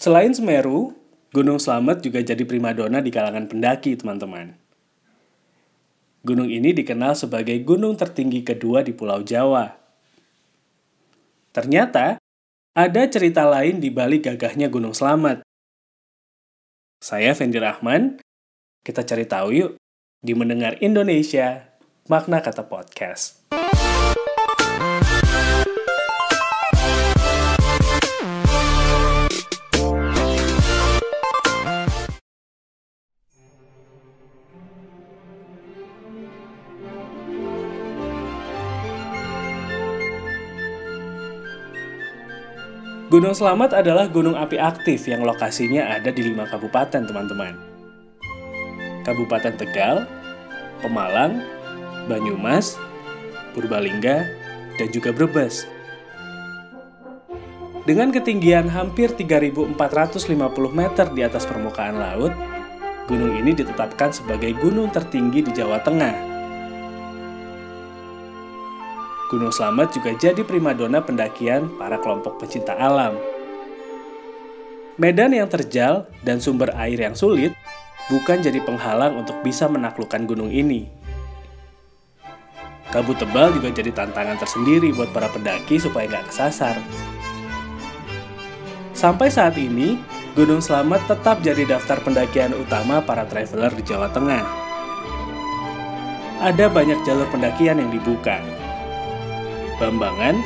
Selain Semeru, Gunung Slamet juga jadi primadona di kalangan pendaki, teman-teman. Gunung ini dikenal sebagai gunung tertinggi kedua di Pulau Jawa. Ternyata, ada cerita lain di balik gagahnya Gunung Slamet. Saya Fendi Rahman, kita cari tahu yuk di Mendengar Indonesia, makna kata podcast. Gunung Selamat adalah gunung api aktif yang lokasinya ada di lima kabupaten, teman-teman. Kabupaten Tegal, Pemalang, Banyumas, Purbalingga, dan juga Brebes. Dengan ketinggian hampir 3.450 meter di atas permukaan laut, gunung ini ditetapkan sebagai gunung tertinggi di Jawa Tengah Gunung Slamet juga jadi primadona pendakian para kelompok pecinta alam. Medan yang terjal dan sumber air yang sulit bukan jadi penghalang untuk bisa menaklukkan gunung ini. Kabut tebal juga jadi tantangan tersendiri buat para pendaki supaya nggak kesasar. Sampai saat ini, Gunung Slamet tetap jadi daftar pendakian utama para traveler di Jawa Tengah. Ada banyak jalur pendakian yang dibuka, Bambangan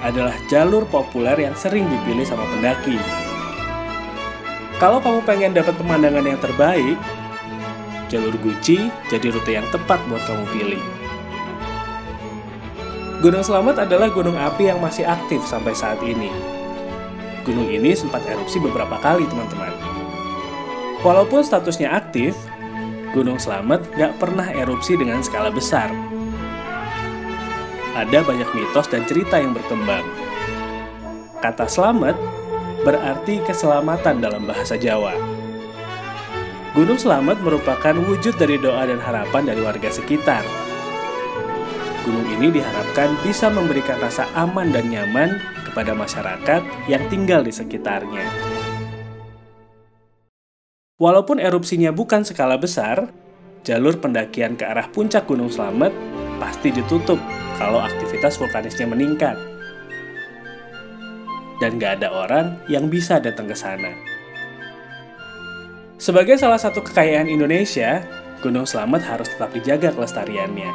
adalah jalur populer yang sering dipilih sama pendaki. Kalau kamu pengen dapat pemandangan yang terbaik, jalur Guci jadi rute yang tepat buat kamu pilih. Gunung Selamat adalah gunung api yang masih aktif sampai saat ini. Gunung ini sempat erupsi beberapa kali, teman-teman. Walaupun statusnya aktif, Gunung Selamat nggak pernah erupsi dengan skala besar ada banyak mitos dan cerita yang berkembang. Kata selamat berarti keselamatan dalam bahasa Jawa. Gunung Selamat merupakan wujud dari doa dan harapan dari warga sekitar. Gunung ini diharapkan bisa memberikan rasa aman dan nyaman kepada masyarakat yang tinggal di sekitarnya. Walaupun erupsinya bukan skala besar, jalur pendakian ke arah puncak Gunung Selamat pasti ditutup kalau aktivitas vulkanisnya meningkat. Dan gak ada orang yang bisa datang ke sana. Sebagai salah satu kekayaan Indonesia, Gunung Selamat harus tetap dijaga kelestariannya.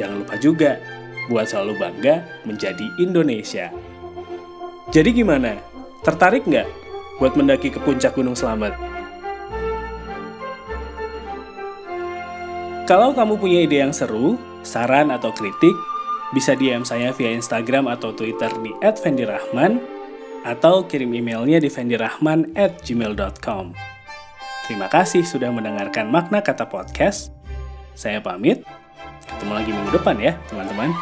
Jangan lupa juga buat selalu bangga menjadi Indonesia. Jadi gimana? Tertarik nggak buat mendaki ke puncak Gunung Selamat? Kalau kamu punya ide yang seru, saran atau kritik, bisa DM saya via Instagram atau Twitter di @vendirahman atau kirim emailnya di vendirahman@gmail.com. Terima kasih sudah mendengarkan makna kata podcast. Saya pamit. Ketemu lagi minggu depan ya, teman-teman.